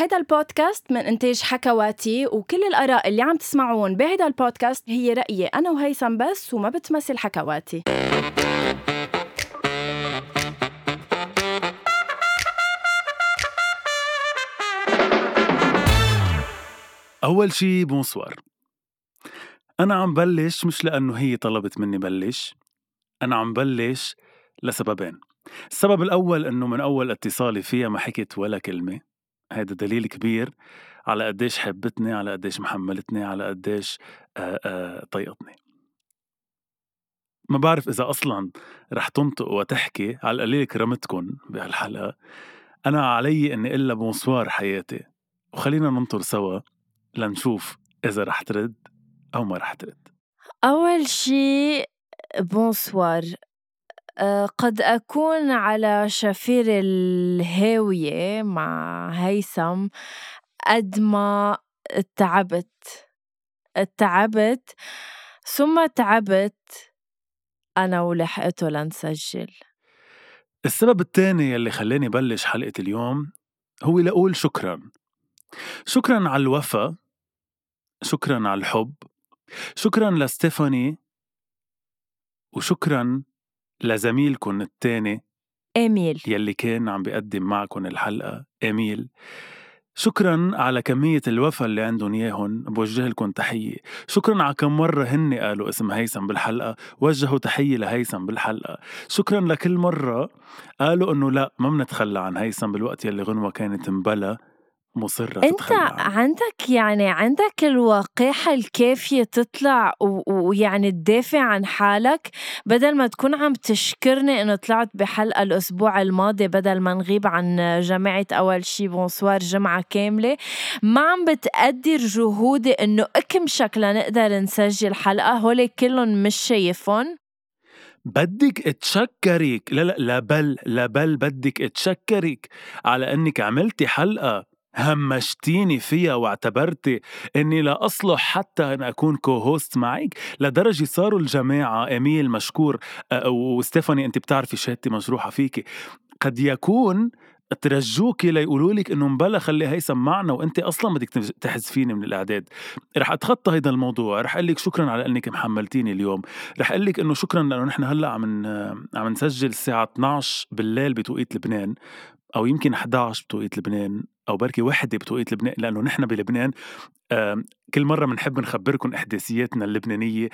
هيدا البودكاست من إنتاج حكواتي وكل الآراء اللي عم تسمعون بهيدا البودكاست هي رأيي أنا وهيثم بس وما بتمثل حكواتي. أول شي bonsoir. أنا عم بلش مش لأنه هي طلبت مني بلش أنا عم بلش لسببين. السبب الأول إنه من أول اتصالي فيها ما حكيت ولا كلمة. هذا دليل كبير على قديش حبتني على قديش محملتني على قديش طيقتني. ما بعرف إذا أصلا رح تنطق وتحكي على القليل كرمتكم بهالحلقة. أنا علي إني إلا بونسوار حياتي. وخلينا ننطر سوا لنشوف إذا رح ترد أو ما رح ترد. أول شي بونسوار. قد أكون على شفير الهاوية مع هيثم قد ما تعبت. تعبت ثم تعبت أنا ولحقته لنسجل. السبب الثاني يلي خلاني بلش حلقة اليوم هو لأقول شكرا. شكرا على الوفا شكرا على الحب شكرا لستيفاني وشكرا لزميلكم الثاني إيميل. يلي كان عم بيقدم معكم الحلقة. إيميل. شكرا على كمية الوفا اللي عندهم إياهم بوجه لكم تحية. شكرا على كم مرة هن قالوا اسم هيثم بالحلقة. وجهوا تحية لهيثم بالحلقة. شكرا لكل مرة قالوا إنه لا ما بنتخلى عن هيثم بالوقت يلي غنوة كانت مبلا. مصرة أنت عندك يعني عندك الوقاحة الكافية تطلع ويعني تدافع عن حالك بدل ما تكون عم تشكرني إنه طلعت بحلقة الأسبوع الماضي بدل ما نغيب عن جماعة أول شي بونسوار جمعة كاملة. ما عم بتقدر جهودي إنه اكمشك لنقدر نسجل حلقة هولي كلهم مش شايفهم؟ بدك اتشكرك لا لا لا بل لا بل بدك اتشكرك على إنك عملتي حلقة همشتيني فيها واعتبرتي إني لا أصلح حتى أن أكون كو هوست معك لدرجة صاروا الجماعة إيميل مشكور وستيفاني أنت بتعرفي شهادتي مجروحه فيكي قد يكون ترجوكي ليقولوا لك إنه مبلا خلي هيثم معنا وأنت أصلا بدك تحذفيني من الأعداد. رح أتخطى هذا الموضوع رح أقول لك شكرا على إنك محملتيني اليوم. رح أقول لك إنه شكرا لأنه نحن هلأ عم عم نسجل الساعة 12 بالليل بتوقيت لبنان أو يمكن 11 بتوقيت لبنان. أو بركي وحده بتوقيت لبنان لأنه نحن بلبنان كل مرة بنحب نخبركم إحداثياتنا اللبنانية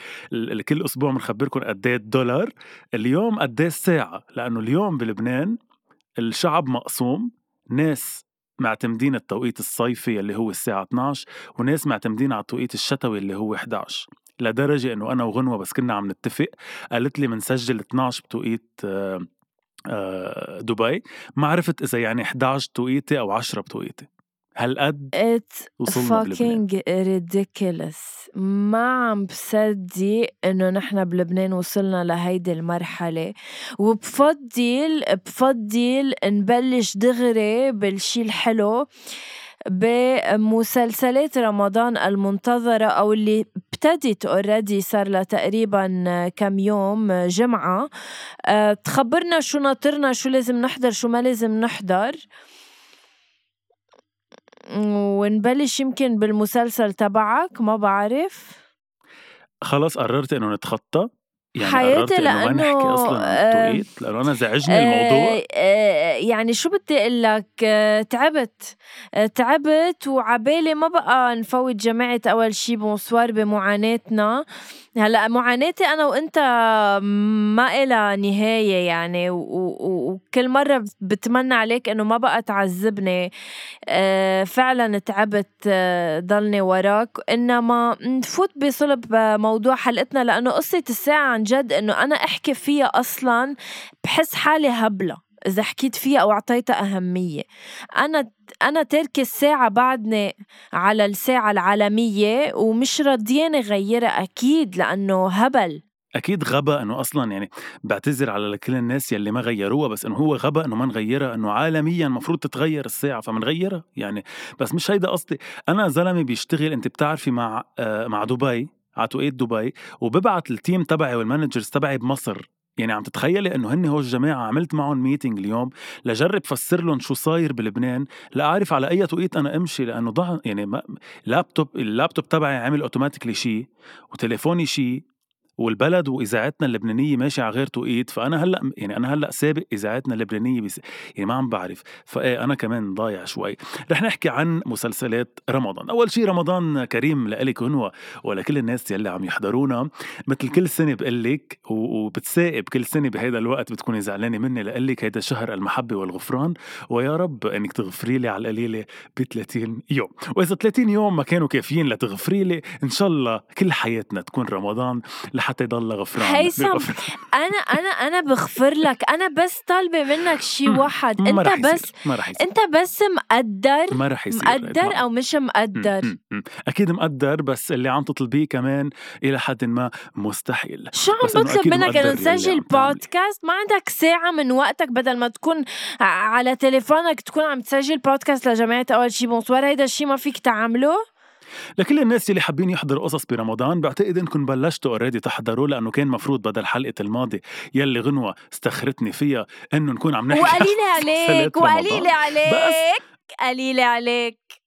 كل أسبوع بنخبركم قد إيه الدولار اليوم قد إيه الساعة لأنه اليوم بلبنان الشعب مقسوم ناس معتمدين التوقيت الصيفي اللي هو الساعة 12 وناس معتمدين على التوقيت الشتوي اللي هو 11 لدرجة إنه أنا وغنوة بس كنا عم نتفق قالت لي بنسجل 12 بتوقيت آه، دبي ما عرفت إذا يعني 11 توقيتي أو 10 بتوقيتي. هالقد وصلنا fucking ridiculous. ما عم بصدق إنه نحن بلبنان وصلنا لهيدي المرحلة. وبفضل بفضل نبلش دغري بالشي الحلو. بمسلسلات رمضان المنتظرة أو اللي ابتدت اوريدي صار لها تقريبا كم يوم جمعة. أه تخبرنا شو ناطرنا شو لازم نحضر شو ما لازم نحضر. ونبلش يمكن بالمسلسل تبعك ما بعرف. خلص قررت إنه نتخطى. يعني حياتي لأنه ما نحكي أصلا التوقيت؟ لأنه أنا زعجني الموضوع. يعني شو بدي أقول لك؟ تعبت. تعبت وعبالي ما بقى نفوت جماعة أول شي بونسوار بمعاناتنا. هلأ معاناتي أنا وأنت ما إلها نهاية يعني وكل مرة بتمنى عليك إنه ما بقى تعذبني فعلا تعبت ضلني وراك. إنما نفوت بصلب موضوع حلقتنا لأنه قصة الساعة عن جد إنه أنا أحكي فيها أصلا بحس حالي هبلة. إذا حكيت فيها أو أعطيتها أهمية. أنا أنا تاركه الساعة بعدني على الساعة العالمية ومش راضيانة غيرها أكيد لأنه هبل. أكيد غبا إنه أصلا يعني بعتذر على كل الناس يلي ما غيروها بس إنه هو غبا إنه ما نغيرها إنه عالميا المفروض تتغير الساعة فمنغيرها يعني. بس مش هيدا قصدي. أنا زلمة بيشتغل أنت بتعرفي مع آه مع دبي على توقيت دبي وببعت ال team تبعي وال managers تبعي بمصر. يعني عم تتخيلي إنه هن هو الجماعه عملت معهم meeting اليوم لجرب فسر لهم شو صاير بلبنان لأعرف على أي توقيت أنا أمشي لأنه ضع يعني ما laptop ال laptop تبعي عمل automatically شيء وتليفوني شيء والبلد وإذاعتنا اللبنانية ماشية على غير توقيت فأنا هلأ يعني أنا هلأ سابق إذاعتنا اللبنانية بس يعني ما عم بعرف. فإيه أنا كمان ضايع شوي. رح نحكي عن مسلسلات رمضان. أول شيء رمضان كريم لإلك هو ولكل الناس يلي عم يحضرونا. مثل كل سنة بقول لك وبتسائب كل سنة بهذا الوقت بتكوني زعلانة مني لقول لك هيدا شهر المحبة والغفران. ويا رب إنك تغفري لي على القليلة ب 30 يوم. وإذا 30 يوم ما كانوا كافيين لتغفري لي إن شاء الله كل حياتنا تكون رمضان. لحتى يضل غفران. هيثم أنا أنا أنا بغفر لك. أنا بس طالبة منك شيء واحد. ما أنت رح يصير. بس ما رح يصير. أنت بس مقدر ما رح يصير. مقدر أو مش مقدر. م- م- م. أكيد مقدر بس اللي عم تطلبيه كمان إلى حد ما مستحيل. شو عم بطلب منك إنه تعملي. بودكاست ما عندك ساعة من وقتك بدل ما تكون على تليفونك تكون عم تسجل بودكاست لجماعة أول شي. bonsoir هيدا الشي ما فيك تعمله. لكل الناس اللي حابين يحضروا قصص برمضان بعتقد إنكم بلشتوا already تحضروا لأنه كان مفروض بدل حلقة الماضي يلي غنوة أخرتني فيها إنه نكون عم نحكي وقليلة عليك. وقليلة عليك قليلة عليك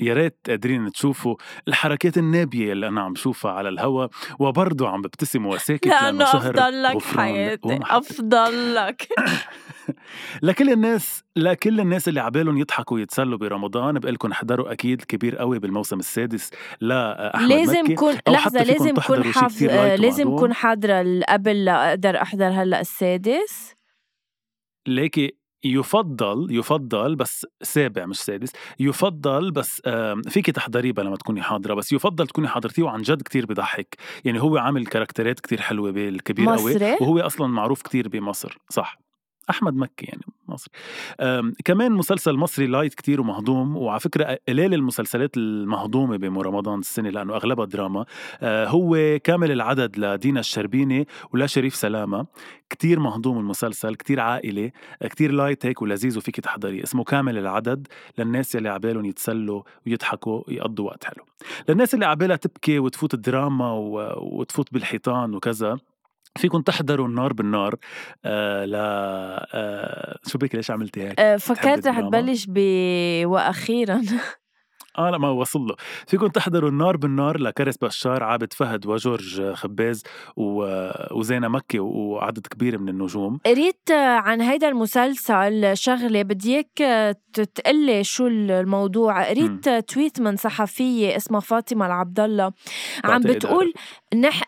يا ريت قادرين تشوفوا الحركات النابية اللي أنا عم شوفها على الهوا وبرضه عم ببتسم وساكت لأنه شهر أفضل لك حياتي. أفضل لك لكل الناس لكل الناس اللي عبالهم يضحكوا ويتسلوا برمضان بقول لكم احضروا أكيد كبير قوي بالموسم السادس لاحمد لازم مكي كون فيكم لازم كون لايت لازم. كون حاضرة قبل لأقدر أحضر هلأ السادس ليكي يفضل يفضل بس سابع مش سادس يفضل بس فيك تحضريه بلا ما تكوني حاضرة بس يفضل تكوني حضرتيه وعن جد كتير بضحك يعني هو عامل كاركترات كتير حلوة بالكبير قوي وهو أصلا معروف كتير بمصر صح. أحمد مكي يعني مصري. كمان مسلسل مصري light كتير ومهضوم وعلى فكرة قليل المسلسلات المهضومة برمضان السنة لأنه أغلبها دراما. آه، هو كامل العدد لدينا الشربيني ولا شريف سلامة. كتير مهضوم المسلسل كتير عائلي كتير لايت هيك ولذيذ وفيك تحضريه اسمه كامل العدد للناس يلي عبالهم يتسلوا ويضحكوا ويقضوا وقت حلو. للناس اللي عبالها تبكي وتفوت الدراما. وتفوت بالحيطان وكذا فيكم تحضروا النار بالنار. آه لا آه شو بك ليش عملتي هيك؟ آه، فكرت رح؟ تبلش ب وأخيرا. آه لا ما وصل له. فيكم تحضروا النار بالنار لكرس بشار عابد فهد وجورج خباز و... وزينة مكي وعدد كبير من النجوم. قريت عن هيدا المسلسل شغلة بدي إياك تقلي شو الموضوع. قريت تويت من صحفية اسمها فاطمة العبد الله عم بتقول نح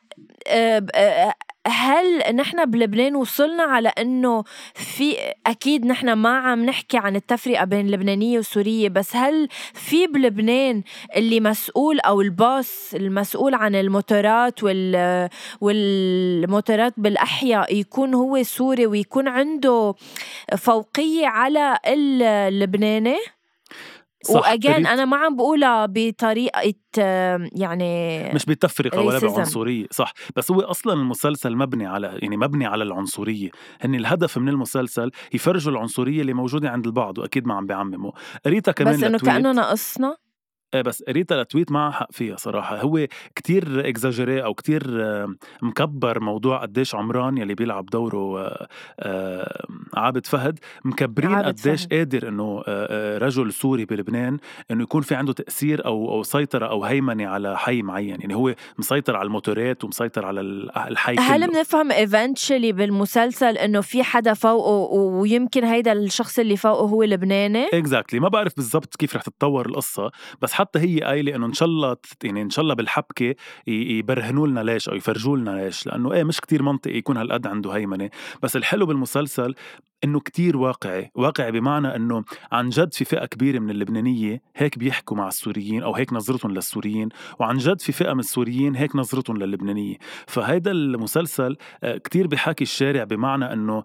آه، آه، هل نحن بلبنان وصلنا على إنه في أكيد نحن ما عم نحكي عن التفرقة بين لبنانية وسورية بس هل في بلبنان اللي مسؤول أو الباص المسؤول عن الموتورات وال والموتورات بالأحياء يكون هو سوري ويكون عنده فوقية على اللبناني قريت- أنا ما عم بقولها بطريقة يعني مش بتفرقة ولا. بعنصرية صح. بس هو أصلا المسلسل مبني على يعني مبني على العنصرية. هن الهدف من المسلسل يفرجوا العنصرية اللي موجودة عند البعض وأكيد ما عم بيعمموا قريتها كمان بس إنه. كأنه ناقصنا؟ إيه بس قريتها ل tweet معها حق فيها صراحة. هو كتير إكزاجيري أو كتير آه، مكبر موضوع قديش عمران يلي بيلعب دوره آه، آه، عابد فهد. مكبرين عابد قديش فهد. قادر آه، آه، رجل سوري بلبنان إنه يكون في عنده تأثير أو أو سيطرة أو هيمنة على حي معين. يعني هو مسيطر على الموتورات ومسيطر على ال- الحي هل بنفهم eventually بالمسلسل إنه في حدا فوقه ويمكن هيدا الشخص اللي فوقه هو لبناني؟ اكزاكتلي ما بعرف بالضبط كيف رح تتطور القصة بس حتى هي قايله انه إن شاء الله يعني إن شاء الله بالحبكة يبرهنوا لنا ليش أو يفرجوا لنا ليش لأنه إيه مش كتير منطقي يكون هالقد عنده هيمنة. بس الحلو بالمسلسل إنه كتير واقعي واقعي بمعنى إنه عن جد في فئة كبيرة من اللبنانية هيك بيحكوا مع السوريين أو هيك نظرتهم للسوريين وعن جد في فئة من السوريين هيك نظرتهم للبنانية. فهيدا المسلسل آه، كتير بحاكي الشارع بمعنى إنه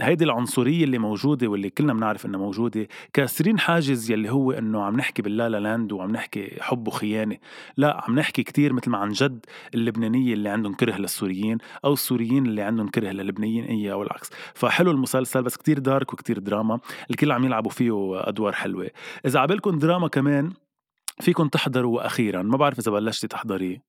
هيدي العنصرية اللي موجودة واللي كلنا بنعرف إنها موجودة. كاسرين حاجز يلي هو إنه عم نحكي باللالا لاند وعم نحكي حب وخيانة. لا عم نحكي كتير مثل ما عن جد اللبنانية اللي عندهم كره للسوريين أو السوريين اللي عندهم كره للبنانيين اي أو العكس فحلو المسلسل بس كتير دارك وكتير دراما الكل عم يلعبوا فيه أدوار حلوة. إذا عبالكم دراما كمان فيكم تحضروا أخيرا. ما بعرف إذا بلشتي تحضريه.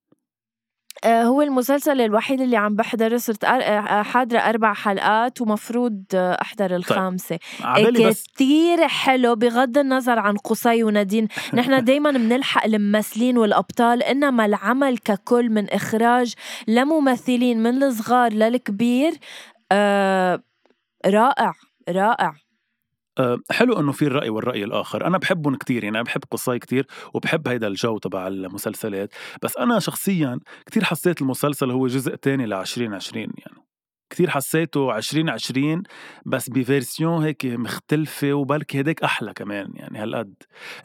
آه، هو المسلسل الوحيد اللي عم بحضره صرت آه، حاضرة أربع حلقات ومفروض أحضر طيب، الخامسة. طيب. بس كتير حلو بغض النظر عن قصي ونادين. نحن دايما بنلحق الممثلين والأبطال إنما العمل ككل من إخراج لممثلين من الصغار للكبير آه رائع رائع. آه، حلو إنه في الرأي والرأي الآخر. أنا بحبهم كتير يعني أنا بحب قصاي كتير وبحب هيدا الجو تبع المسلسلات. بس أنا شخصيا كتير حسيت المسلسل هو جزء تاني ل 2020 يعني. كتير حسيته 2020 بس بفيرسيون هيك مختلفة وبلكي هديك أحلى كمان يعني هالقد.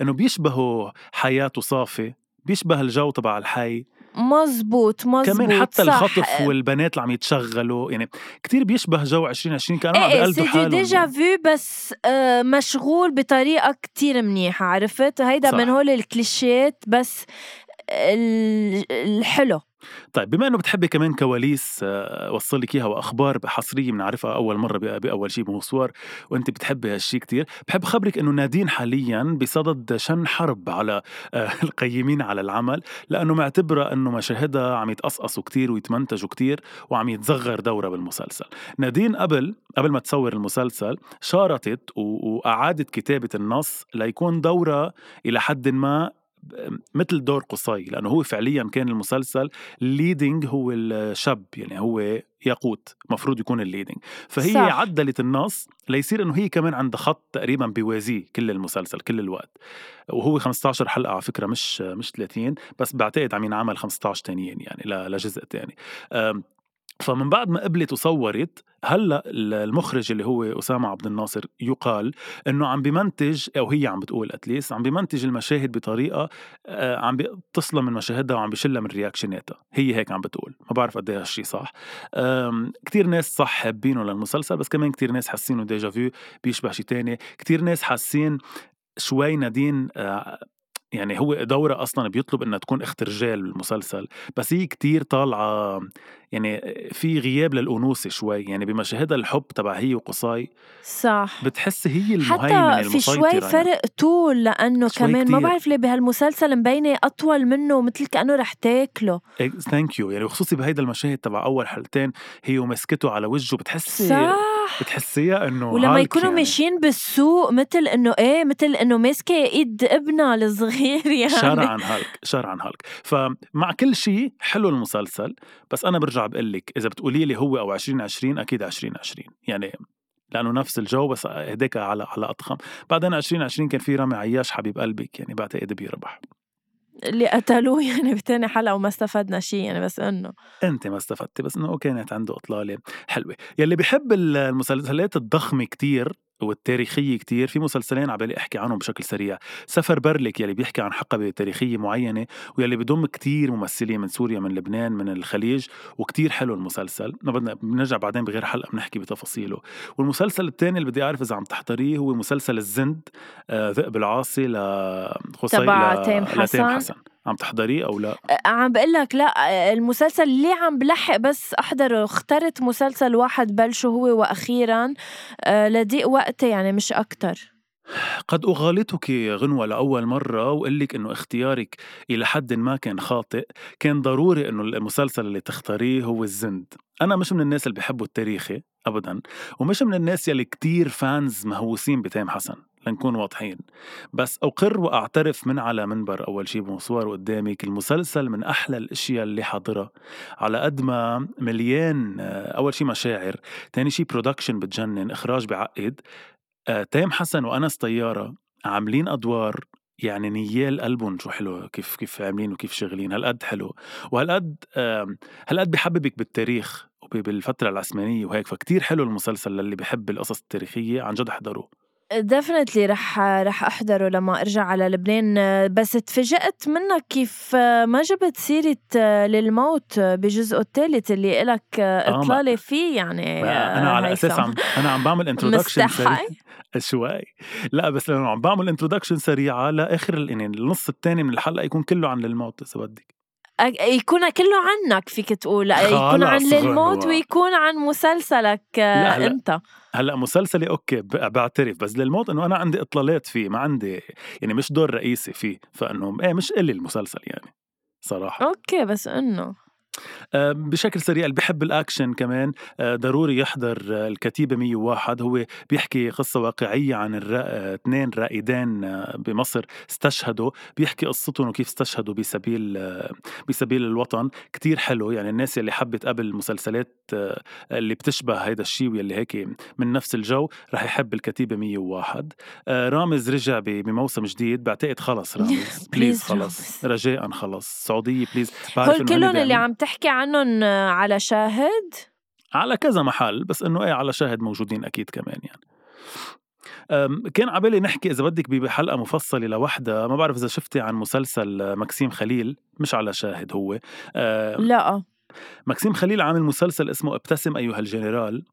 إنه بيشبهوا حياته صافي بيشبه الجو تبع الحي. مزبوط مزبوط كمان حتى صح. الخطف والبنات اللي عم يتشغلوا يعني كتير بيشبه جو 2020 كانوا عم إيه، بيقلدوا إيه حالهم déjà vu بس آه مشغول بطريقة كتير منيحة عرفت هيدا صح. من هول الكليشيات بس الحلو طيب بما إنه بتحبي كمان كواليس آه، وصل لك إياها وأخبار حصرية بنعرفها أول مرة بأول شيء بمصور وأنت بتحبي هالشيء كتير بحب خبرك إنه نادين حاليا بصدد شن حرب على آه، القيمين على العمل لأنه معتبرة إنه مشاهدها عم يتقصقصوا كتير ويتمنتجوا كتير وعم يتصغر دورها بالمسلسل. نادين قبل قبل ما تصور المسلسل شارطت وأعادت كتابة النص ليكون دورها إلى حد ما مثل دور قصي لأنه هو فعليا كان المسلسل ال leading هو الشاب يعني هو ياقوت مفروض يكون ال leading فهي صح. عدلت النص ليصير إنه هي كمان عندها خط تقريبا بيوازيه كل المسلسل كل الوقت. وهو 15 حلقة على فكرة مش مش 30 بس بعتقد عم ينعمل 15 تانيين يعني لجزء تاني. فمن بعد ما قبلت وصورت هلأ المخرج اللي هو أسامة عبد الناصر يقال إنه عم بمنتج أو هي عم بتقول at least عم بمنتج المشاهد بطريقة آه، عم بيقصلها من مشاهدها وعم بيشلها من reaction اتها هي هيك عم بتقول. ما بعرف قد إيه هالشيء صح. كثير ناس صح حابينه للمسلسل بس كمان كثير ناس حاسينه déjà vu بيشبه شيء تاني. كثير ناس حاسين شوي نادين آه، يعني هو دورة أصلا بيطلب إنها تكون أخت رجال بالمسلسل بس هي كتير طالعة يعني في غياب للأنوثة شوي يعني بمشاهدها الحب تبع هي وقصاي صح بتحس هي المهيمنة حتى في شوي يعني. فرق طول لأنه كمان كتير. ما بعرف ليه بهالمسلسل مبينة أطول منه مثل كأنه رح تاكله ثانك يو يعني وخصوصي بهيدا المشاهد تبع أول حلقتين هي ومسكته على وجهه بتحسي صح بتحسيها إنه ولما يكونوا يعني. ماشيين بالسوق مثل إنه إيه مثل إنه ماسكة إيد ابنها الصغير يعني. شرعا هالك شرعا هالك. فمع كل شيء حلو المسلسل بس أنا برجع بقول لك إذا بتقولي لي هو أو 2020 أكيد 2020 يعني لأنه نفس الجو بس هديك على على أضخم. بعدين 2020 كان في رامي عياش حبيب قلبك يعني بعتقد بيربح. اللي قتلوه يعني بتاني حلقة وما استفدنا شيء يعني بس إنه. أنت ما استفدتي بس إنه كانت عنده إطلالة حلوة. يلي بحب المسلسلات الضخمة كتير والتاريخية كتير. في مسلسلين عبالي أحكي عنهم بشكل سريع. سفر برلك يلي بيحكي عن حقبة تاريخية معينة ويلي بضم كتير ممثلين من سوريا من لبنان من الخليج وكتير حلو المسلسل. ما بدنا بنرجع بعدين بغير حلقة بنحكي بتفاصيله. والمسلسل الثاني اللي بدي أعرف إذا عم تحضريه هو مسلسل الزند آه ذئب العاصي لخصي تبع تيم حسن. حسن. عم تحضريه أو لا؟ عم بقول لك لا المسلسل اللي عم بلحق بس احضره اخترت مسلسل واحد بلشه هو وأخيرا لضيق وقتي يعني مش أكتر. قد أغالطك غنوة لأول مرة وأقول لك إنه اختيارك إلى حد ما كان خاطئ. كان ضروري إنه المسلسل اللي تختاريه هو الزند. أنا مش من الناس اللي بيحبوا التاريخي أبدا ومش من الناس يلي كتير فانز مهووسين بتيم حسن. لنكون واضحين. بس أقر وأعترف من على منبر أول شي بمصور قدامك المسلسل من أحلى الأشياء اللي حاضرة. على قد ما مليان أول شي مشاعر تاني شي production بتجنن إخراج بعقد. آه، تيم حسن وأنس طيارة عاملين أدوار يعني نيال قلبهم شو حلو كيف كيف عاملين وكيف شغالين هالقد حلو. وهالقد هالقد بحببك بالتاريخ وبالفترة العثمانية وهيك فكتير حلو المسلسل للي بحب القصص التاريخية عن جد احضروه definitely رح رح أحضره لما أرجع على لبنان. بس تفاجأت منك كيف ما جبت سيرة للموت بجزءه الثالث اللي إلك آه، إطلالة فيه يعني أنا على أساس عم أنا عم بعمل introduction شوي. لا بس لأنه عم بعمل introduction سريعة لآخر يعني النص الثاني من الحلقة يكون كله عن للموت إذا بدك. يكون كله عنك فيك تقول يكون عن للموت ويكون عن مسلسلك لا هلأ أنت. هلأ مسلسلي okay بعترف بس للموت إنه أنا عندي إطلالات فيه ما عندي يعني مش دور رئيسي فيه فإنه إيه مش إلي المسلسل يعني صراحة. okay بس إنه آه، بشكل سريع اللي بحب الأكشن كمان آه، ضروري يحضر آه، الكتيبه 101 هو بيحكي قصة واقعية عن الرا... اثنين رائدين بمصر استشهدوا. بيحكي قصتهم وكيف استشهدوا بسبيل بسبيل الوطن. كتير حلو يعني الناس اللي حبت قبل المسلسلات اللي بتشبه هيدا الشيء واللي هيك من نفس الجو رح يحب الكتيبه 101 رامز رجع بموسم جديد. بعتقد خلص رامز. please خلص. رجاء خلص. السعودية please بعرف كلهم اللي عم تحكي عنهم على شاهد؟ على كذا محل بس إنه إيه على شاهد موجودين أكيد كمان يعني. كان عبالي نحكي إذا بدك بحلقة مفصلة لوحدها ما بعرف إذا شفتي عن مسلسل مكسيم خليل مش على شاهد هو. لا. مكسيم خليل عامل مسلسل اسمه أبتسم أيها الجنرال.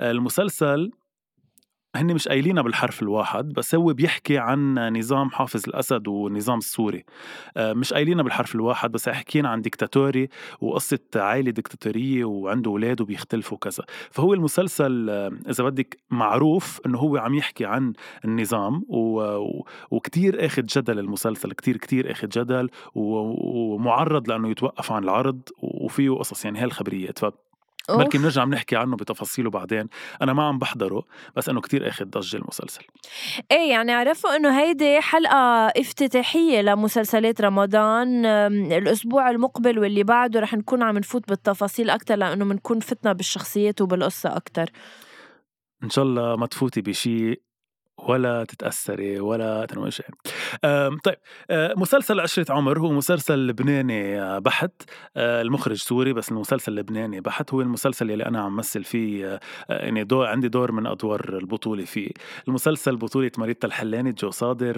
المسلسل هن مش قايلينها بالحرف الواحد بس هو بيحكي عن نظام حافظ الأسد والنظام السوري آه، مش قايلينها بالحرف الواحد بس حكينا عن ديكتاتوري وقصة عائلة ديكتاتورية وعنده أولاد وبيختلفوا كذا فهو المسلسل آه، إذا بدك معروف إنه هو عم يحكي عن النظام. وكتير أخذ جدل المسلسل كتير كتير أخذ جدل ومعرض لأنه يتوقف عن العرض وفيه قصص يعني هالخبريات ف بلكي بنرجع بنحكي عنه بتفاصيله بعدين. أنا ما عم بحضره بس إنه كتير أخذ ضجة المسلسل. إيه يعني عرفوا إنه هيدي حلقة افتتاحية لمسلسلات رمضان الأسبوع المقبل واللي بعده رح نكون عم نفوت بالتفاصيل أكثر لإنه بنكون فتنا بالشخصيات وبالقصة أكثر إن شاء الله ما تفوتي بشيء ولا تتأثري ولا تنوجعي طيب مسلسل عشرة عمر هو مسلسل لبناني آه، بحت. آه، المخرج سوري بس المسلسل لبناني بحت. هو المسلسل يلي أنا عم مثل فيه آه، يعني دور عندي دور من أدوار البطولة فيه. المسلسل بطولة مريتا الحلاني جو صادر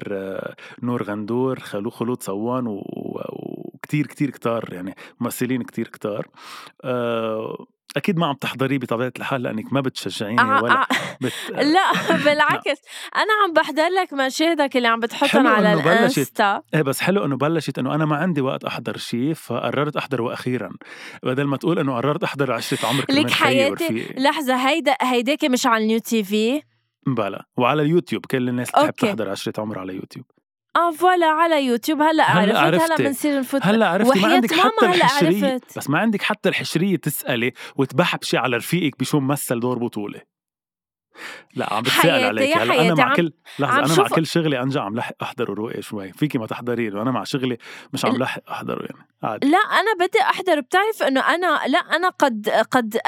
نور غندور خلو خلود صوان وكتير كتير كتار يعني ممثلين كتير كتار. أكيد ما عم تحضريه بطبيعة الحال لأنك ما بتشجعيني آه ولا آه. بت... لا بالعكس. أنا عم بحضر لك مشاهدك اللي عم بتحطهم على ال Insta. إيه بس حلو إنه بلشت إنه أنا ما عندي وقت أحضر شيء فقررت أحضره أخيرا. بدل ما تقول إنه قررت أحضر عشرة عمر لك حياتي. لحظة هيدا هيداك مش على ال New TV؟ بلا وعلى اليوتيوب. كل الناس بتحب تحضر عشرة عمر على يوتيوب. آه voilà على يوتيوب. هلا عرفت هلا بنصير نفوت هلا عرفتي ما عندك حتى الحشرية. بس ما عندك حتى الحشرية تسألي وتبحبشي على رفيقك بشو مثل دور بطولة. لا عم بتسأل عليك. هلا أنا مع كل لحظة أنا مع كل شغلي انجا عم لحق أحضره روقي شوي. فيكي ما تحضري له أنا مع شغلي مش عم لحق أحضره يعني عادي. لا أنا بدي أحضر. بتعرف إنه أنا لا أنا قد قد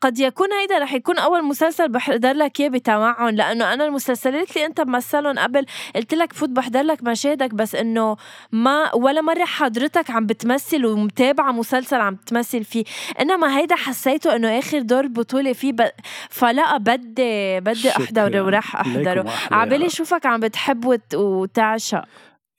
قد يكون هيدا رح يكون أول مسلسل بحضر لك إياه بتمعن لأنه أنا المسلسلات اللي أنت ممثلهم قبل قلت لك فوت بحضر لك مشاهدك بس إنه ما ولا مرة حضرتك عم بتمثل ومتابعة مسلسل عم تمثل فيه. إنما هيدا حسيته إنه آخر دور بطولة فيه ب... فلا بدي بدي احضره وراح أحضره. عبالي اشوفك عم بتحب وتعشق.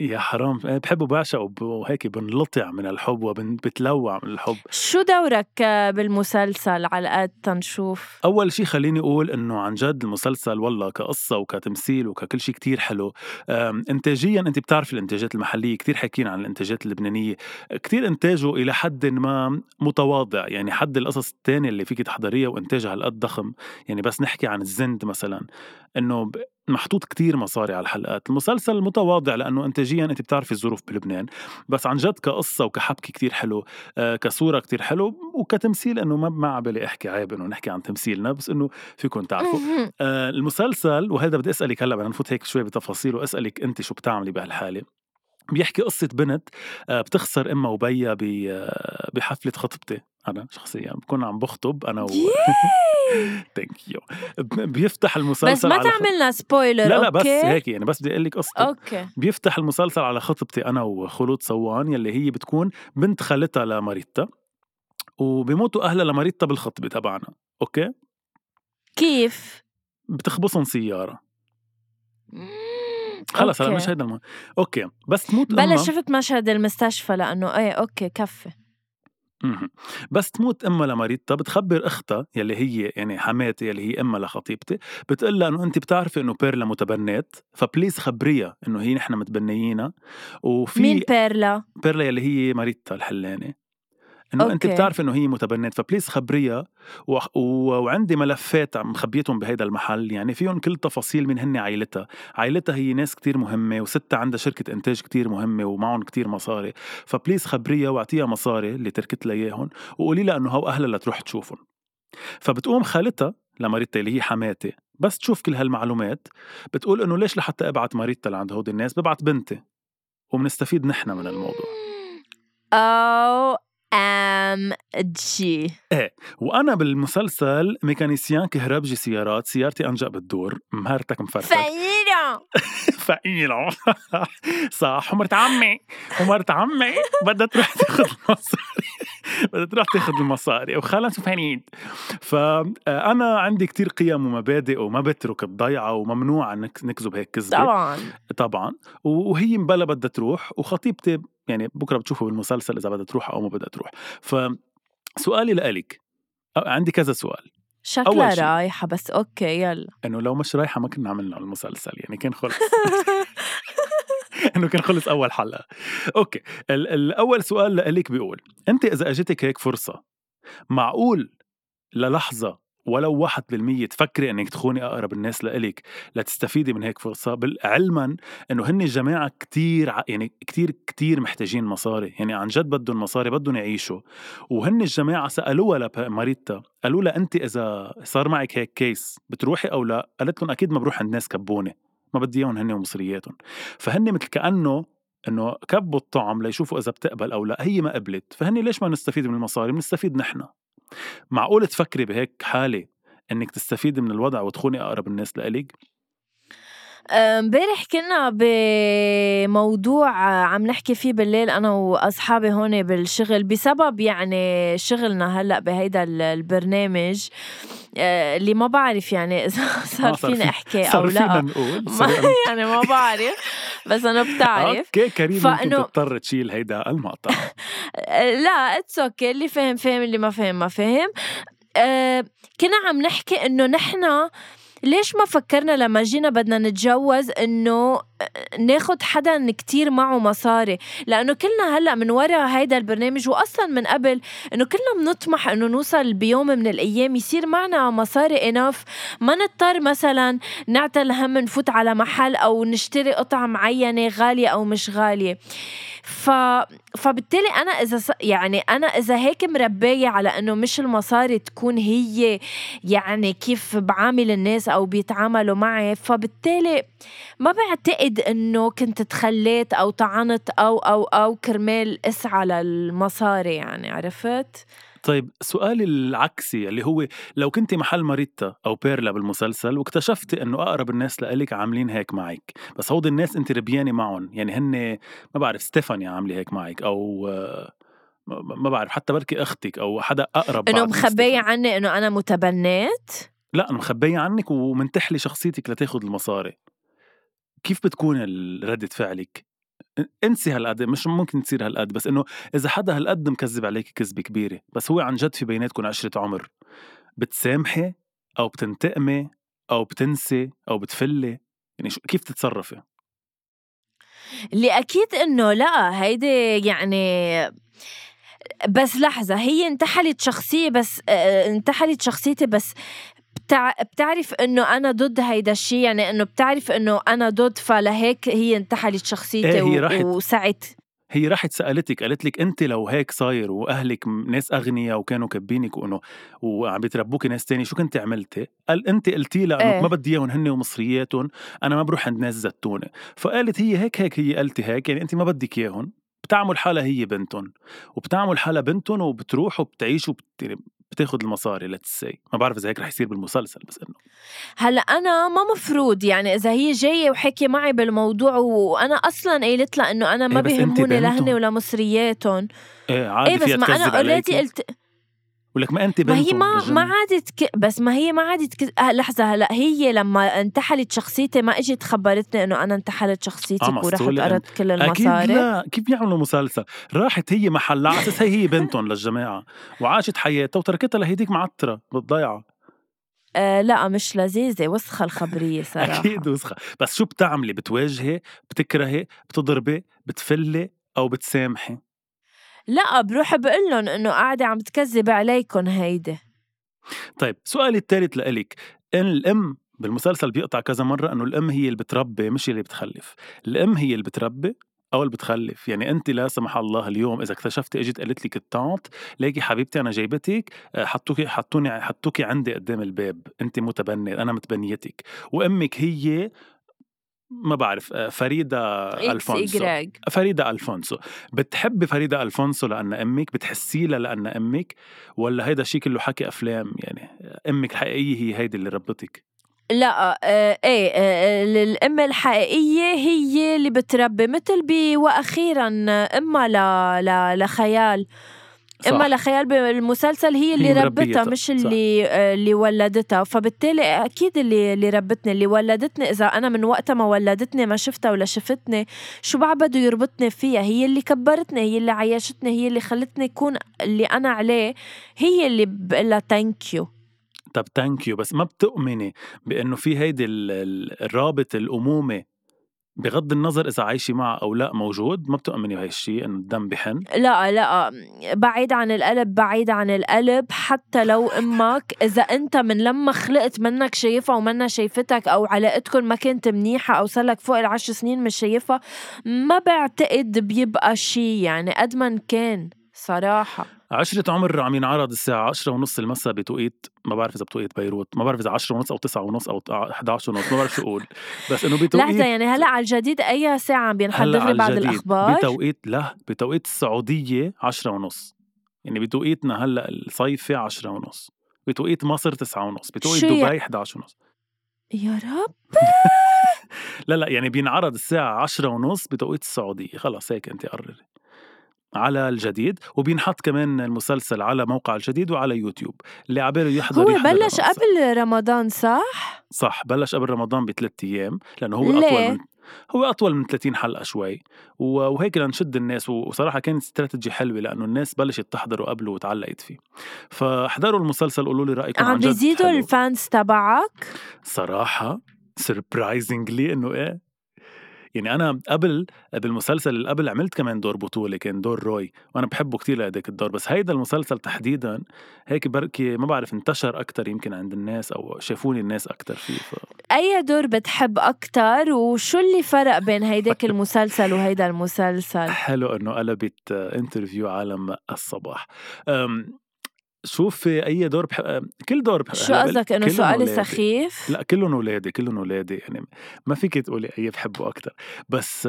يا حرام. إيه، بحب وبعشق وهيك بنلطع من الحب وبتلوع من الحب. شو دورك بالمسلسل على قد تنشوف؟ أول شيء خليني أقول إنه عن جد المسلسل والله كقصة وكتمثيل وككل شيء كتير حلو. انتاجيا أنت بتعرف الإنتاجات المحلية كتير حكينا عن الإنتاجات اللبنانية. كتير إنتاجه إلى حد ما متواضع يعني حد القصص الثانية اللي فيك تحضريها وإنتاجها هالقد ضخم. يعني بس نحكي عن الزند مثلا. إنه محطوط كتير مصاري على الحلقات. المسلسل متواضع لأنه إنتاجيا أنت بتعرفي الظروف بلبنان بس عن جد كقصة وكحبكي كتير حلو آه كصورة كتير حلو وكتمثيل أنه ما ما عبالي أحكي عيب أنه نحكي عن تمثيلنا بس أنه فيكم تعرفوا. آه المسلسل وهذا بدي أسألك هلأ بدنا نفوت هيك شوي بتفاصيل وأسألك أنت شو بتعملي بهالحالة. بيحكي قصة بنت آه، بتخسر أمها وبيها بحفلة خطبتي أنا شخصيا بكون عم بخطب أنا و thank you بيفتح المسلسل بس ما تعملنا spoiler لا لا okay. بس هيك يعني بس بدي أقول لك قصتي. okay. بيفتح المسلسل على خطبتي أنا وخلود صوان يلي هي بتكون بنت خالتها لماريتا وبيموتوا أهلها لماريتا بالخطبة تبعنا okay؟ كيف؟ بتخبصهم سيارة. خلص هلا مش هيدا الم... okay بس تموت بلا شفت مشهد المستشفى لأنه إيه okay كفي. بس تموت امها لماريتا بتخبر أختها يلي هي يعني حماتي يلي هي امها لخطيبتي بتقول لها إنه انت بتعرفي إنه بيرلا متبنات ف please خبريها إنه هي نحن متبنيينها. وفي مين بيرلا؟ بيرلا يلي هي ماريتا الحلاني إنه أنت. بتعرف إنه هي متبنات ف please خبريها. و... و... وعندي ملفات مخبيتهم بهيدا المحل. يعني فيهم كل تفاصيل من هن عائلتها. عائلتها هي ناس كتير مهمة وستها عندها شركة إنتاج كتير مهمة ومعهم كتير مصاري. ف please خبريها واعطيها مصاري اللي تركت لها إياهم وقولي لها إنه هو أهلها لتروح تشوفهم. فبتقوم خالتها لماريتا اللي هي حماتي. بس تشوف كل هالمعلومات. بتقول إنه ليش لحتى أبعت ماريتا لعند هودي الناس؟ ببعت بنتي. وبنستفيد نحن من الموضوع. OMG. وأنا بالمسلسل mécanicien كهربجي سيارات سيارتي أنجأ بالدور مهرتك مفرتك. فقيرة فقيلة صح. ومرت عمي. ومرت عمي. بدها تروح تاخذ المصاري. بدها تروح تاخذ المصاري. وخالها سفانيد فأنا عندي كتير قيم ومبادئ وما بترك الضيعة وممنوع نكذب هيك كذبة. طبعا. طبعا. وهي مبلا بدها تروح. وخطيبتي يعني بكرة بتشوفه بالمسلسل إذا بدها تروح أو ما بدها تروح. فسؤالي أه، عندي كذا سؤال. شكلها. رايحة بس okay يلا إنه لو مش رايحة ما كنا عملنا المسلسل يعني كان خلص إنه كان خلص أول حلقة okay ال- الأول سؤال لك بيقول أنت إذا اجتك هيك فرصة معقول للحظة ولو واحد بالمية تفكري إنك تخوني أقرب الناس لإلك لتستفيدي من هيك فرصة علما إنه هن الجماعه كتير يعني كتير كتير محتاجين مصاري يعني عن جد بدهم مصاري بدهم يعيشوا. وهن الجماعة سألوها لماريتا قالوا لها انت إذا صار معك هيك كيس بتروحي أو لا؟ قالت لهم أكيد ما بروح عند ناس كبونه ما بدي إياهم هن ومصرياتهم. فهن مثل كأنه إنه كبوا الطعم ليشوفوا إذا بتقبل أو لا هي ما قبلت. فهن ليش ما نستفيد من المصاري؟ بنستفيد نحن. معقول تفكري بهيك حالة إنك تستفيدي من الوضع وتخوني أقرب الناس لإلك؟ امبارح كنا بموضوع عم نحكي فيه بالليل أنا وأصحابي هون بالشغل بسبب يعني شغلنا هلأ بهيدا ال- البرنامج آه، اللي ما بعرف يعني إذا صار فينا في- أحكي أو لأ. نقول يعني ما بعرف بس أنا بتعرف. okay كريم فإنه- تضطر تشيل هيدا المقطع. لأ it's okay اللي فهم فهم اللي ما فهم ما فهم. آه كنا عم نحكي إنه نحن ليش ما فكرنا لما جينا بدنا نتجوز إنه ناخد حدا كتير معه مصاري. لأنه كلنا هلأ من ورا هيدا البرنامج واصلا من قبل إنه كلنا بنطمح إنه نوصل بيوم من الأيام يصير معنا مصاري انف ما نضطر مثلا نعتل هم نفوت على محل أو نشتري قطعة معينة غالية أو مش غالية. ف... فبالتالي أنا إذا س... يعني أنا إذا هيك مربية على إنه مش المصاري تكون هي يعني كيف بعامل الناس أو بيتعاملوا معي فبالتالي ما بعتقد إنه كنت تخليت أو طعنت أو أو أو كرمال اسعى للمصاري يعني عرفت؟ طيب سؤالي العكسي اللي هو لو كنت محل ماريتا أو بيرلا بالمسلسل واكتشفتي إنه أقرب الناس لإلك عاملين هيك معك بس هودي الناس انت ربيانة معهم يعني هن ما بعرف ستيفاني عاملة هيك معك أو ما بعرف حتى بركي أختك أو حدا أقرب إنه مخبية. عني إنه أنا متبنات لا مخبية عنك ومنتحلي شخصيتك لتاخذ المصاري كيف بتكون ردة فعلك؟ انسي هالقد مش ممكن تصير هالقد بس إنه إذا حدا هالقد مكذب عليك كذبة كبيرة بس هو عن جد في بيناتكم عشرة عمر بتسامحي أو بتنتقمي أو بتنسي أو بتفلي يعني كيف تتصرفي؟ اللي أكيد إنه لأ هيدي يعني بس لحظة هي انتحلت شخصية بس انتحلت شخصيتي بس بتع... بتعرف إنه أنا ضد هيدا الشيء يعني إنه بتعرف إنه أنا ضد فلهيك هي انتحلت شخصيتي إيه، هي و... راحت- وسعت هي راحت سألتك قالت لك أنت لو هيك صاير وأهلك ناس أغنياء وكانوا كبينك وإنه وعم بيتربوكي ناس تاني شو كنت عملتي؟ قال أنت قلتي لها إنه إيه. ما بدي إياهم هن ومصرياتهم أنا ما بروح عند ناس زتونه فقالت هي هيك هيك هي قلتي هيك يعني أنت ما بدك إياهم بتعمل حالها هي بنتهم وبتعمل حالها بنتهم وبتروح وبتعيش وبت... بتاخذ المصاري لتسي ما بعرف إذا هيك رح يصير بالمسلسل بس إنه. هلأ أنا ما مفروض يعني إذا هي جاية وحكي معي بالموضوع وأنا أصلا قايلت لها إنه أنا ما إيه، بيهموني لهن بنتهم. ولا مصرياتهم. إيه عادي إيه بس ما أنا اوريدي قلت ولك ما أنت ما هي ما. ما عادت ك... بس ما هي ما عادت ك... آه لحظة هلا هي لما انتحلت شخصيتي ما إجت خبرتني إنه أنا انتحلت شخصيتك آه، ورحت قرضت كل أكيد المصاري. لا كيف بيعملوا مسلسل؟ راحت هي محلها على أساس هي هي بنتهم للجماعة وعاشت حياتها وتركتها لهيديك معتره بالضيعة. آه لا مش لذيذة وسخة الخبرية صراحة. أكيد وسخة. بس شو بتعملي؟ بتواجهي؟ بتكرهي؟ بتضربي؟ بتفلي؟ أو بتسامحي؟ لأ بروح بقول لهم إنه قاعدة عم تكذب عليكم هيدي. طيب سؤالي الثالث لإلك. إن الأم بالمسلسل بيقطع كذا مرة إنه الأم هي اللي بتربي مش اللي بتخلف. الأم هي اللي بتربي أو اللي بتخلف؟ يعني أنت لا سمح الله اليوم إذا اكتشفتي إجت قالت لك التانت ليكي حبيبتي أنا جايبتك آه، حطوكي حطوني حطوكي عندي قدام الباب. أنت متبني أنا متبنيتك. وأمك هي ما بعرف آه، فريدة ألفونسو. فريدة ألفونسو. بتحبي فريدة ألفونسو لأن أمك؟ بتحسي لها لأن أمك؟ ولا هيدا شيء كله حكي أفلام يعني؟ أمك الحقيقية هي هيدي اللي ربتك لأ آه إيه آه الأم الحقيقية هي اللي بتربي مثل ب وأخيرا أمها ل... ل... لخيال. صح. اما لخيال بالمسلسل هي اللي هي ربتها مش اللي صح. آه، اللي ولدتها فبالتالي أكيد اللي اللي ربتني اللي ولدتني إذا أنا من وقتها ما ولدتني ما شفتها ولا شفتني شو بعد بده يربطني فيها هي اللي كبرتني هي اللي عيشتني هي اللي خلتني اكون اللي أنا عليه هي اللي بقول لها ثانك يو طب ثانك يو بس ما بتؤمني بإنه في هيدي الرابط الأمومة بغض النظر إذا عايشة معه أو لا موجود ما بتؤمني بهي الشيء إنه الدم بحن. لا لا بعيد عن القلب بعيد عن القلب حتى لو أمك إذا أنت من لما خلقت منك شايفها ومنا شايفتك أو علاقتكم ما كانت منيحة أو صار لك فوق العشر سنين مش شايفها ما بعتقد بيبقى شيء يعني قد ما كان صراحة. عشرة عمر عم ينعرض الساعة عشرة ونص المساء بتوقيت ما بعرف إذا بتوقيت بيروت ما بعرف إذا عشرة ونص أو تسعة ونص أو 11 ونص ما بعرف شو أقول. بس إنه بتوقيت لحظة يعني هلأ على الجديد أي ساعة عم بينحدث لي بعد الأخبار؟ بتوقيت لا بتوقيت السعودية عشرة ونص. يعني بتوقيتنا هلأ الصيفي عشرة ونص. بتوقيت مصر تسعة ونص بتوقيت دبي 11 ونص. يا رب! لا لا يعني بينعرض الساعة عشرة ونص بتوقيت السعودية. خلص هيك أنت قرري. على الجديد وبينحط كمان المسلسل على موقع الجديد وعلى يوتيوب. اللي عباله يحضر هو يحضر بلش قبل رمضان صح؟ صح بلش قبل رمضان بثلاث أيام لأنه هو ليه؟ اطول من هو أطول من 30 حلقة شوي. وهيك لنشد الناس وصراحة كانت استراتيجي حلوة لأنه الناس بلشت تحضره قبله وتعلقت فيه. فاحضروا المسلسل قولوا لي رأيكم عم بيزيدوا ال fans تبعك؟ صراحة surprisingly إنه إيه؟ يعني أنا قبل بالمسلسل اللي قبل عملت كمان دور بطوله كان دور روي وأنا بحبه كتير لهداك الدور بس هيدا المسلسل تحديدا هيك بركي ما بعرف انتشر أكتر يمكن عند الناس أو شافوني الناس أكتر فيه ف... أي دور بتحب أكتر؟ وشو اللي فرق بين هيداك المسلسل وهيدا المسلسل؟ حلو إنه قلبت interview عالم الصباح. شوفي أي دور بح... كل دور بح... شو قصدك؟ إنه سؤالي سخيف؟ لا كلهم أولادي كلهم أولادي. يعني ما فيك تقولي أي بحبه أكثر بس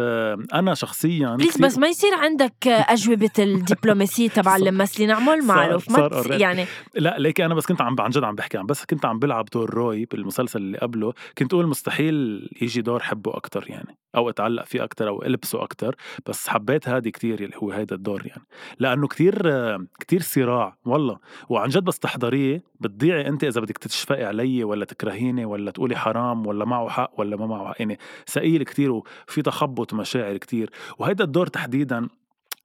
أنا شخصيا بليز. بس ما يصير عندك أجوبة الدبلوماسية تبع الممثلين. اعمل معروف ما تس... يعني لا ليك أنا بس كنت عم عن جد عم بحكي. عم بس كنت عم بلعب دور روي بالمسلسل اللي قبله. كنت أقول مستحيل يجي دور حبه أكثر يعني أو أتعلق فيه أكثر أو ألبسه أكثر بس حبيت هذه كتير اللي هو هيدا الدور يعني. لأنه كتير كتير صراع والله. وعن جد بس تحضريه بتضيعي انت إذا بدك تشفقي علي ولا تكرهيني ولا تقولي حرام ولا معه حق ولا ما معه حق. يعني ثقيل كتير وفي تخبط مشاعر كتير. وهيدا الدور تحديدا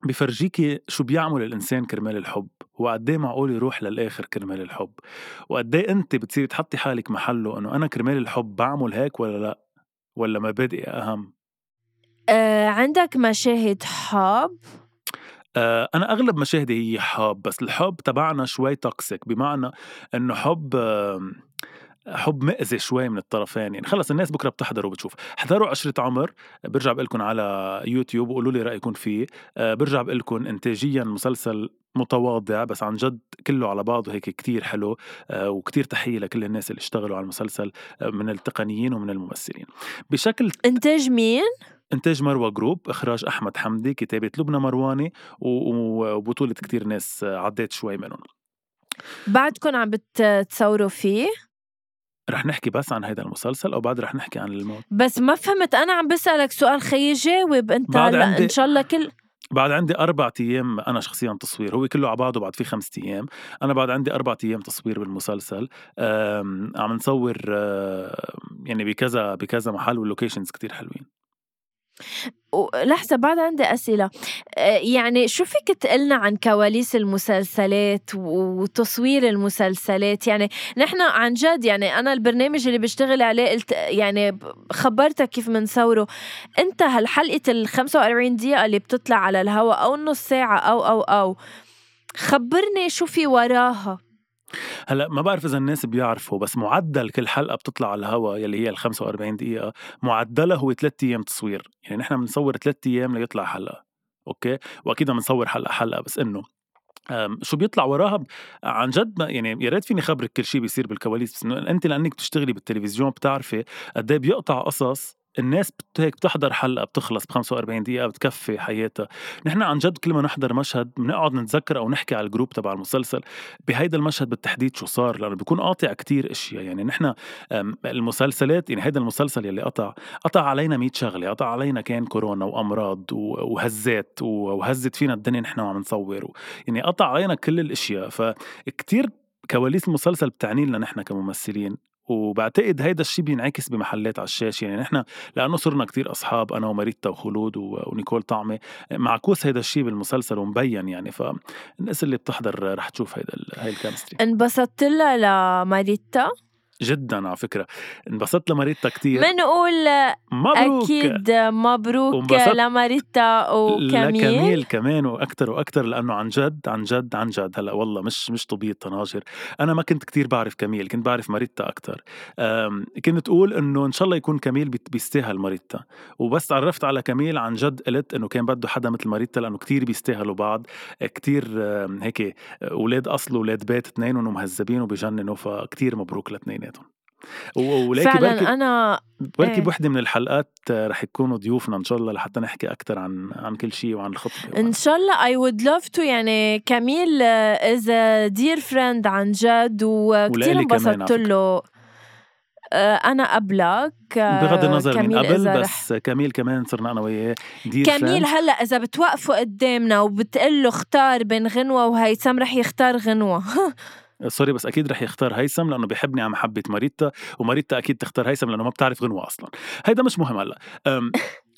بفرجيكي شو بيعمل الإنسان كرمال الحب وقد معقول يروح للآخر كرمال الحب. وقد انت بتصيري تحطي حالك محله إنه أنا كرمال الحب بعمل هيك ولا لأ؟ ولا مبادئي أهم؟ آه عندك مشاهد حب؟ آه، أنا أغلب مشاهدي هي حب بس الحب تبعنا شوي توكسيك بمعنى إنه حب حب مأذي شوي من الطرفين. يعني خلص الناس بكرة بتحضر وبتشوف. حضروا عشرة عمر. برجع بقول لكم على يوتيوب وقولوا لي رأيكم فيه. آه، برجع بقول لكم انتاجيا مسلسل متواضع بس عن جد كله على بعضه هيك كتير حلو. آه، وكتير تحية لكل الناس اللي اشتغلوا على المسلسل من التقنيين ومن الممثلين. بشكل إنتاج مين؟ إنتاج مروى جروب إخراج أحمد حمدي كتابة لبنى مرواني وبطولة كتير ناس عديت شوي منهم. بعدكم عم بتصوروا فيه؟ رح نحكي بس عن هذا المسلسل أو بعد رح نحكي عن الموت؟ بس ما فهمت أنا عم بسألك سؤال خيي جاوب. أنت بعد عندي... إن شاء الله كل بعد عندي أربع أيام أنا شخصيا تصوير هو كله على بعضه بعد في خمسة أيام. أنا بعد عندي أربع أيام تصوير بالمسلسل. عم نصور يعني بكذا بكذا محل واللوكيشنز كتير حلوين. لحظة بعد عندي أسئلة. آه، يعني شو فيك تقلنا عن كواليس المسلسلات وتصوير المسلسلات؟ يعني نحن عن جد يعني أنا البرنامج اللي بشتغل عليه قلت يعني خبرتك كيف بنصوره أنت هالحلقة ال 45 دقيقة اللي بتطلع على الهواء أو نص ساعة أو أو أو خبرني شو في وراها. هلأ ما بعرف إذا الناس بيعرفوا بس معدل كل حلقة بتطلع على الهواء يلي هي ال 45 دقيقة معدلها هو ثلاث أيام تصوير. يعني نحن بنصور ثلاث أيام ليطلع حلقة أوكي؟ وأكيد بنصور حلقة حلقة بس إنه شو بيطلع وراها؟ عن جد ما يعني يا ريت فيني خبرك كل شيء بيصير بالكواليس بس إنه أنت لأنك بتشتغلي بالتلفزيون بتعرفي قد إيه بيقطع قصص الناس هيك بتحضر حلقة بتخلص ب 45 دقيقة بتكفي حياتها. نحن عن جد كل ما نحضر مشهد بنقعد نتذكر أو نحكي على ال group تبع المسلسل بهيدا المشهد بالتحديد شو صار لأنه بيكون قاطع كتير إشياء. يعني نحن المسلسلات يعني هيدا المسلسل يلي قطع قطع علينا 100 شغلة قطع علينا كان كورونا وأمراض وهزات وهزت فينا الدنيا نحن وعم نصور. يعني قطع علينا كل الإشياء. فكتير كواليس المسلسل بتعني لنا نحن كممثلين وبعتقد هيدا الشيء بينعكس بمحلات على الشاشه يعني نحن لأنه صرنا كتير أصحاب أنا وماريتا وخلود ونيكول طعمة معكوس هيدا الشيء بالمسلسل ومبين يعني. فالناس اللي بتحضر رح تشوف هيدا هاي ال chemistry. انبسطت لها لماريتا جدا على فكرة. انبسطت لماريتا كتير. بنقول مبروك. أكيد مبروك لماريتا وكميل. لكميل كمان وأكثر وأكثر لأنه عن جد عن جد عن جد. هلأ والله مش مش طبيب طناجر. أنا ما كنت كتير بعرف كميل كنت بعرف ماريتا أكثر كنت تقول إنه إن شاء الله يكون كميل بيستاهل ماريتا وبس تعرفت على كميل عن جد قلت إنه كان بده حدا مثل ماريتا لأنه كتير بيستاهلوا بعض. كتير هيك أولاد أصل واولاد بيت اثنينهم مهذبين وبجننوا فكتير مبروك لاثنين اثنيناتهم فعلا بركي أنا بركي إيه. بوحدة من الحلقات رح يكونوا ضيوفنا إن شاء الله لحتى نحكي أكثر عن عن كل شيء وعن الخطبة إن شاء الله I would love to يعني كميل is dear friend عن جد وكثير انبسطت له. آه، أنا قبلك بغض النظر من قبل بس كميل كمان صرنا أنا وياه dear كميل هلأ إذا بتوقفوا قدامنا وبتقول له اختار بين غنوة وهيثم رح يختار غنوة. sorry بس أكيد رح يختار هيثم لأنه بيحبني عم محبه ماريتا وماريتا أكيد تختار هيثم لأنه ما بتعرف غنوة أصلا. هيدا مش مهم هلأ.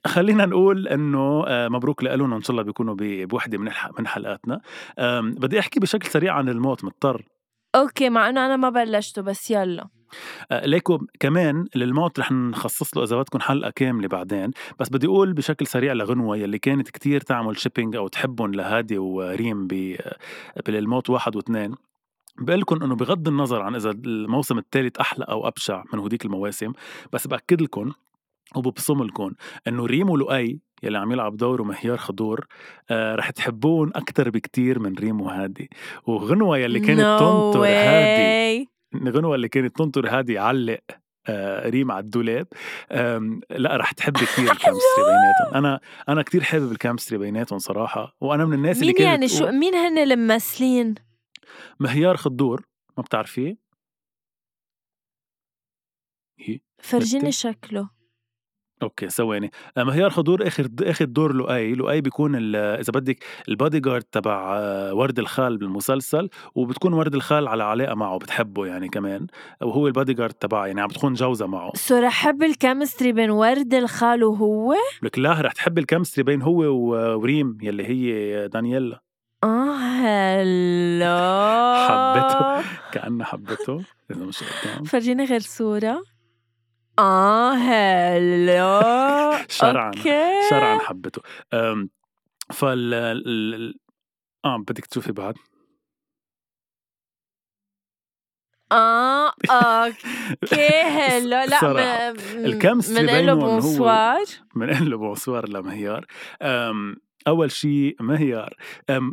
خلينا نقول إنه آه، مبروك لهم ان شاء الله بيكونوا بوحدة من من حلقاتنا. بدي أحكي بشكل سريع عن الموت مضطر. okay مع إنه أنا ما بلشته بس يلا. آه، ليكو كمان للموت رح نخصص له إذا بدكم حلقة كاملة بعدين. بس بدي أقول بشكل سريع لغنوة يلي كانت كتير تعمل شيبينج أو تحبهم لهادي وريم بالموت واحد واثنين. بقول لكم إنه بغض النظر عن إذا الموسم الثالث أحلى أو أبشع من هوديك المواسم بس بأكد لكم وببصم لكم إنه ريم ولؤي يلي عم يلعب دور مهيار خضور آه رح تحبون أكثر بكتير من ريم وهادي وغنوة يلي كانت no تنطر هادي غنوة اللي كانت تنطر هادي علق آه ريم على الدولاب لا رح تحب كثير ال chemistry بيناتهم. أنا أنا كثير حابب ال chemistry بيناتهم صراحة وأنا من الناس اللي كانت مين يعني شو مين هن الممثلين؟ مهيار خضور ما بتعرفيه؟ فرجيني شكله. okay ثواني. آه، مهيار خضور آخر آخر دور لؤي. لؤي بيكون إذا بدك البادي جارد تبع آه، ورد الخال بالمسلسل وبتكون ورد الخال على علاقة معه بتحبه يعني كمان. وهو البادي جارد تبعه يعني عم بتكون جوزة معه. so رح حب ال chemistry بين ورد الخال وهو؟ لك لا رح تحب ال chemistry بين هو وريم يلي هي دانييلا. آه هلا حبته. كأنها حبته. إذا مش فرجيني غير صورة. آه هلا شرعا. شرعا حبته. فال آه بدك تشوفي بعد. آه okay هلا لا ال chemistry بينه bonsoir؟ بنقول له bonsoir لمهيار. أول شيء مهيار.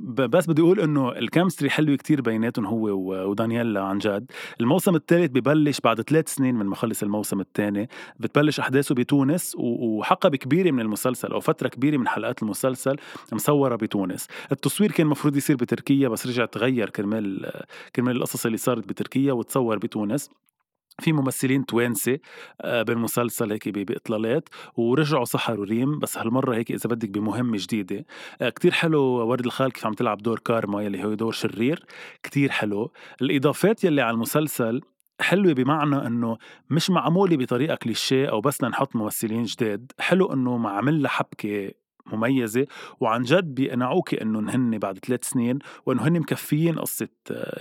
بس بدي أقول إنه ال chemistry حلوة كتير بيناتهم هو ودانييلا عن جد. الموسم الثالث ببلش بعد ثلاث سنين من ما خلص الموسم الثاني بتبلش أحداثه بتونس وحقبه كبيره من المسلسل أو فترة كبيرة من حلقات المسلسل مصورة بتونس. التصوير كان المفروض يصير بتركيا بس رجع تغير كرمال كرمال القصص اللي صارت بتركيا وتصور بتونس. في ممثلين توانسة آه، بالمسلسل هيك بإطلالات ورجعوا سحروا ريم بس هالمرة هيك إذا بدك بمهمة جديدة. آه، كتير حلو ورد الخال كيف عم تلعب دور كارما يلي هو دور شرير. كتير حلو. الإضافات يلي على المسلسل حلوة بمعنى إنه مش معمولة بطريقة كليشيه أو بس لنحط ممثلين جداد، حلو إنه معمل حبكة مميزة. وعن جد بيقنعوك إنه هن بعد ثلاث سنين وإنه هن مكفيين قصة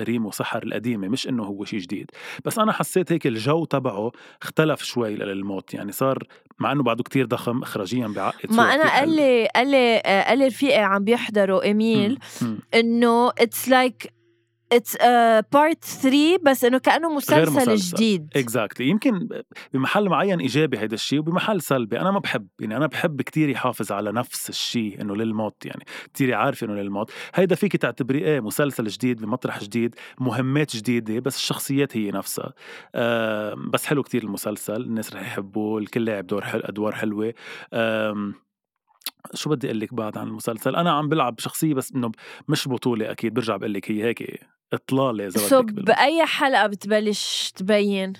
ريم وسحر القديمة مش إنه هو شيء جديد. بس أنا حسيت هيك الجو تبعه اختلف شوي للموت. يعني صار مع إنه بعده كتير ضخم اخراجيا بعقد ما أنا قال لي قال لي قال لي رفيقي عم بيحضروا إميل إنه it's like it's part 3 بس إنه كأنه مسلسل, مسلسل. جديد. exactly exactly. يمكن بمحل معين إيجابي هيدا الشيء وبمحل سلبي. أنا ما بحب يعني أنا بحب كتير يحافظ على نفس الشيء إنه للموت يعني كتير عارف إنه للموت. هيدا فيك تعتبريه إيه مسلسل جديد بمطرح جديد مهمات جديدة بس الشخصيات هي نفسها. آه بس حلو كتير المسلسل الناس رح يحبوه الكل لاعب دور حل... أدوار حلوة. آه شو بدي أقول لك بعد عن المسلسل؟ أنا عم بلعب شخصية بس إنه مش بطولة أكيد برجع بقول لك هي هيك إطلالة إذا so بأي حلقة بتبلش تبين؟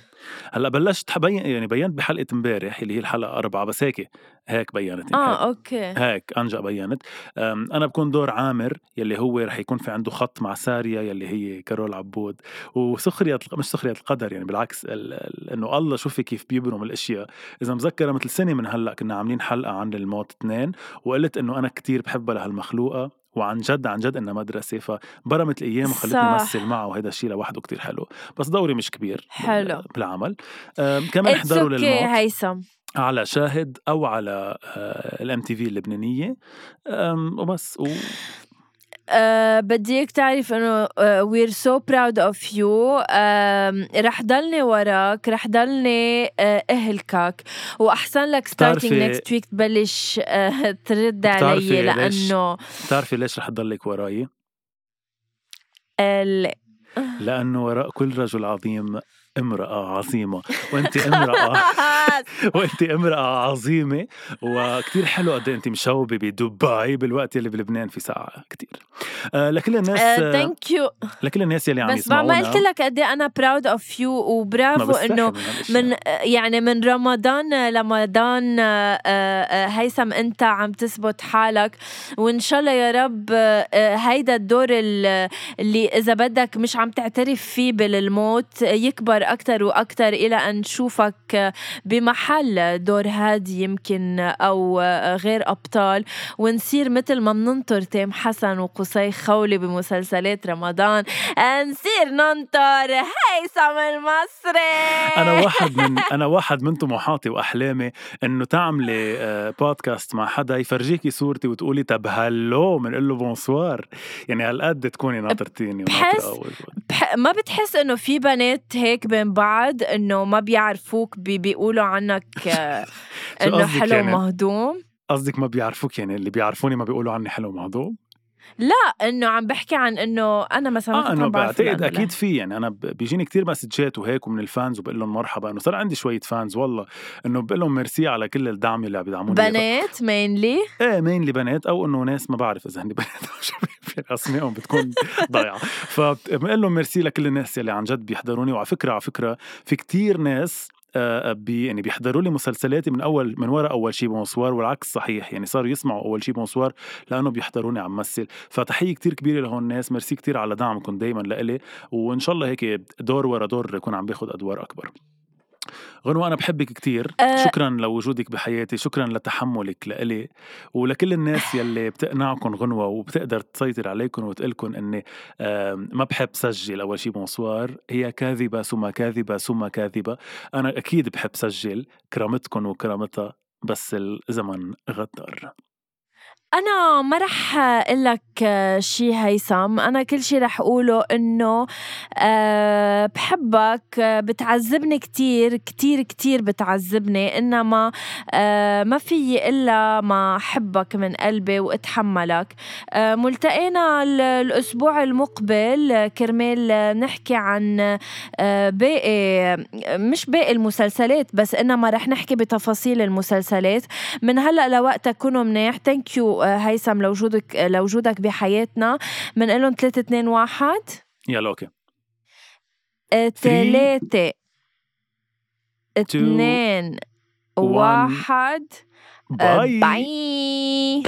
هلأ بلشت حبين يعني بينت بحلقة امبارح اللي هي الحلقة أربعة بس هيك هيك بينت. يعني آه هيك. okay. هيك أنجق بينت. أنا بكون دور عامر يلي هو رح يكون في عنده خط مع ساريا يلي هي كارول عبود. وسخرية مش سخرية القدر يعني بالعكس إنه الله شوفي كيف بيبرم الأشياء. إذا مذكره مثل سنه من هلأ كنا عاملين حلقة عن الموت اثنين وقلت إنه أنا كتير بحبها لهالمخلوقة. وعن جد عن جد إنها مدرسة فبرمت الأيام وخلتني أمثل معه وهذا الشيء لوحده كتير حلو. بس دوري مش كبير حلو. بالعمل. كمان احضروا للموت هيثم. على شاهد أو على ال MTV اللبنانية. وبس و أه بدي إياك تعرف إنه we're so proud of you رح ضلني وراك رح ضلني uh, أهلكك. وأحسن لك starting next week تبلش uh, ترد علي لأنه بتعرفي ليش رح تضلك وراي؟ لا لأنه وراء كل رجل عظيم. امرأة عظيمة. وأنت امرأة وأنت امرأة عظيمة وكتير حلو قد إيه أنت مشوبة بدبي بالوقت اللي بلبنان في ساعة كتير. آه لكل الناس thank uh, you لكل الناس يلي عم بس يسمعونا. بس ما قلت لك قد إيه أنا proud of you وبرافو إنه من يعني من رمضان لرمضان آه، آه، هيثم أنت عم تثبت حالك. وإن شاء الله يا رب آه، هيدا الدور اللي إذا بدك مش عم تعترف فيه بالموت يكبر أكثر وأكثر إلى أن نشوفك بمحل دور هادي يمكن أو غير أبطال ونصير مثل ما بننطر تيم حسن وقصي خولي بمسلسلات رمضان. نصير ننطر. هيثم المصري. أنا واحد من أنا واحد من طموحاتي وأحلامي إنه تعملي بودكاست مع حدا يفرجيكي صورتي وتقولي طب هلو بنقول له bonsoir يعني هالقد تكوني ناطرتيني بحس بح... ما بتحس إنه في بنات هيك بين بعض إنه ما بيعرفوك بي بيقولوا عنك إنه حلو يعني؟ مهضوم قصدك ما بيعرفوك يعني اللي بيعرفوني ما بيقولوا عني حلو مهضوم لا إنه عم بحكي عن إنه أنا مثلا آه إنه بعتقد أكيد في. يعني أنا بيجيني كتير مسجات وهيك ومن ال fans وبقول لهم مرحبا. انه صار عندي شوية fans والله. إنه بقول لهم ميرسي على كل الدعم اللي عم بيدعموني. بنات mainly إيه mainly بنات أو إنه ناس ما بعرف إذا هن بنات أو شباب اسمائهم بتكون ضايعة. فبقول لهم ميرسي لكل الناس اللي عن جد بيحضروني. وعلى فكرة على فكرة في كتير ناس آه، بي يعني بيحضروا لي مسلسلاتي من أول من ورا أول شي بونسوار والعكس صحيح يعني صاروا يسمعوا أول شي بونسوار لأنه بيحضروني عم مثل. فتحية كتير كبيرة لهون الناس ميرسي كتير على دعمكم دائما لإلي وإن شاء الله هيك دور ورا دور يكون عم باخذ أدوار أكبر. غنوة أنا بحبك كتير. أه. شكرا لوجودك بحياتي شكرا لتحملك لإلي. ولكل الناس يلي بتقنعكم غنوة وبتقدر تسيطر عليكم وتقلكم أني ما بحب سجل أول شي بونسوار. هي كاذبة ثم كاذبة ثم كاذبة. أنا أكيد بحب سجل كرامتكم وكرامتها بس الزمن غدر أنا ما رح لك شي هيثم. أنا كل شي رح أقوله إنه أه بحبك بتعذبني كتير كتير كتير بتعذبني. إنما ما في إلا ما حبك من قلبي وأتحملك. ملتقينا الأسبوع المقبل. كرمال نحكي عن باقي مش باقي المسلسلات بس إنما رح نحكي بتفاصيل المسلسلات. من هلأ لوقتها كونوا منيح. thank you هيثم لوجودك لوجودك بحياتنا بنقول لهم 3 2 1 يلا okay. ثلاثة اثنين واحد. bye bye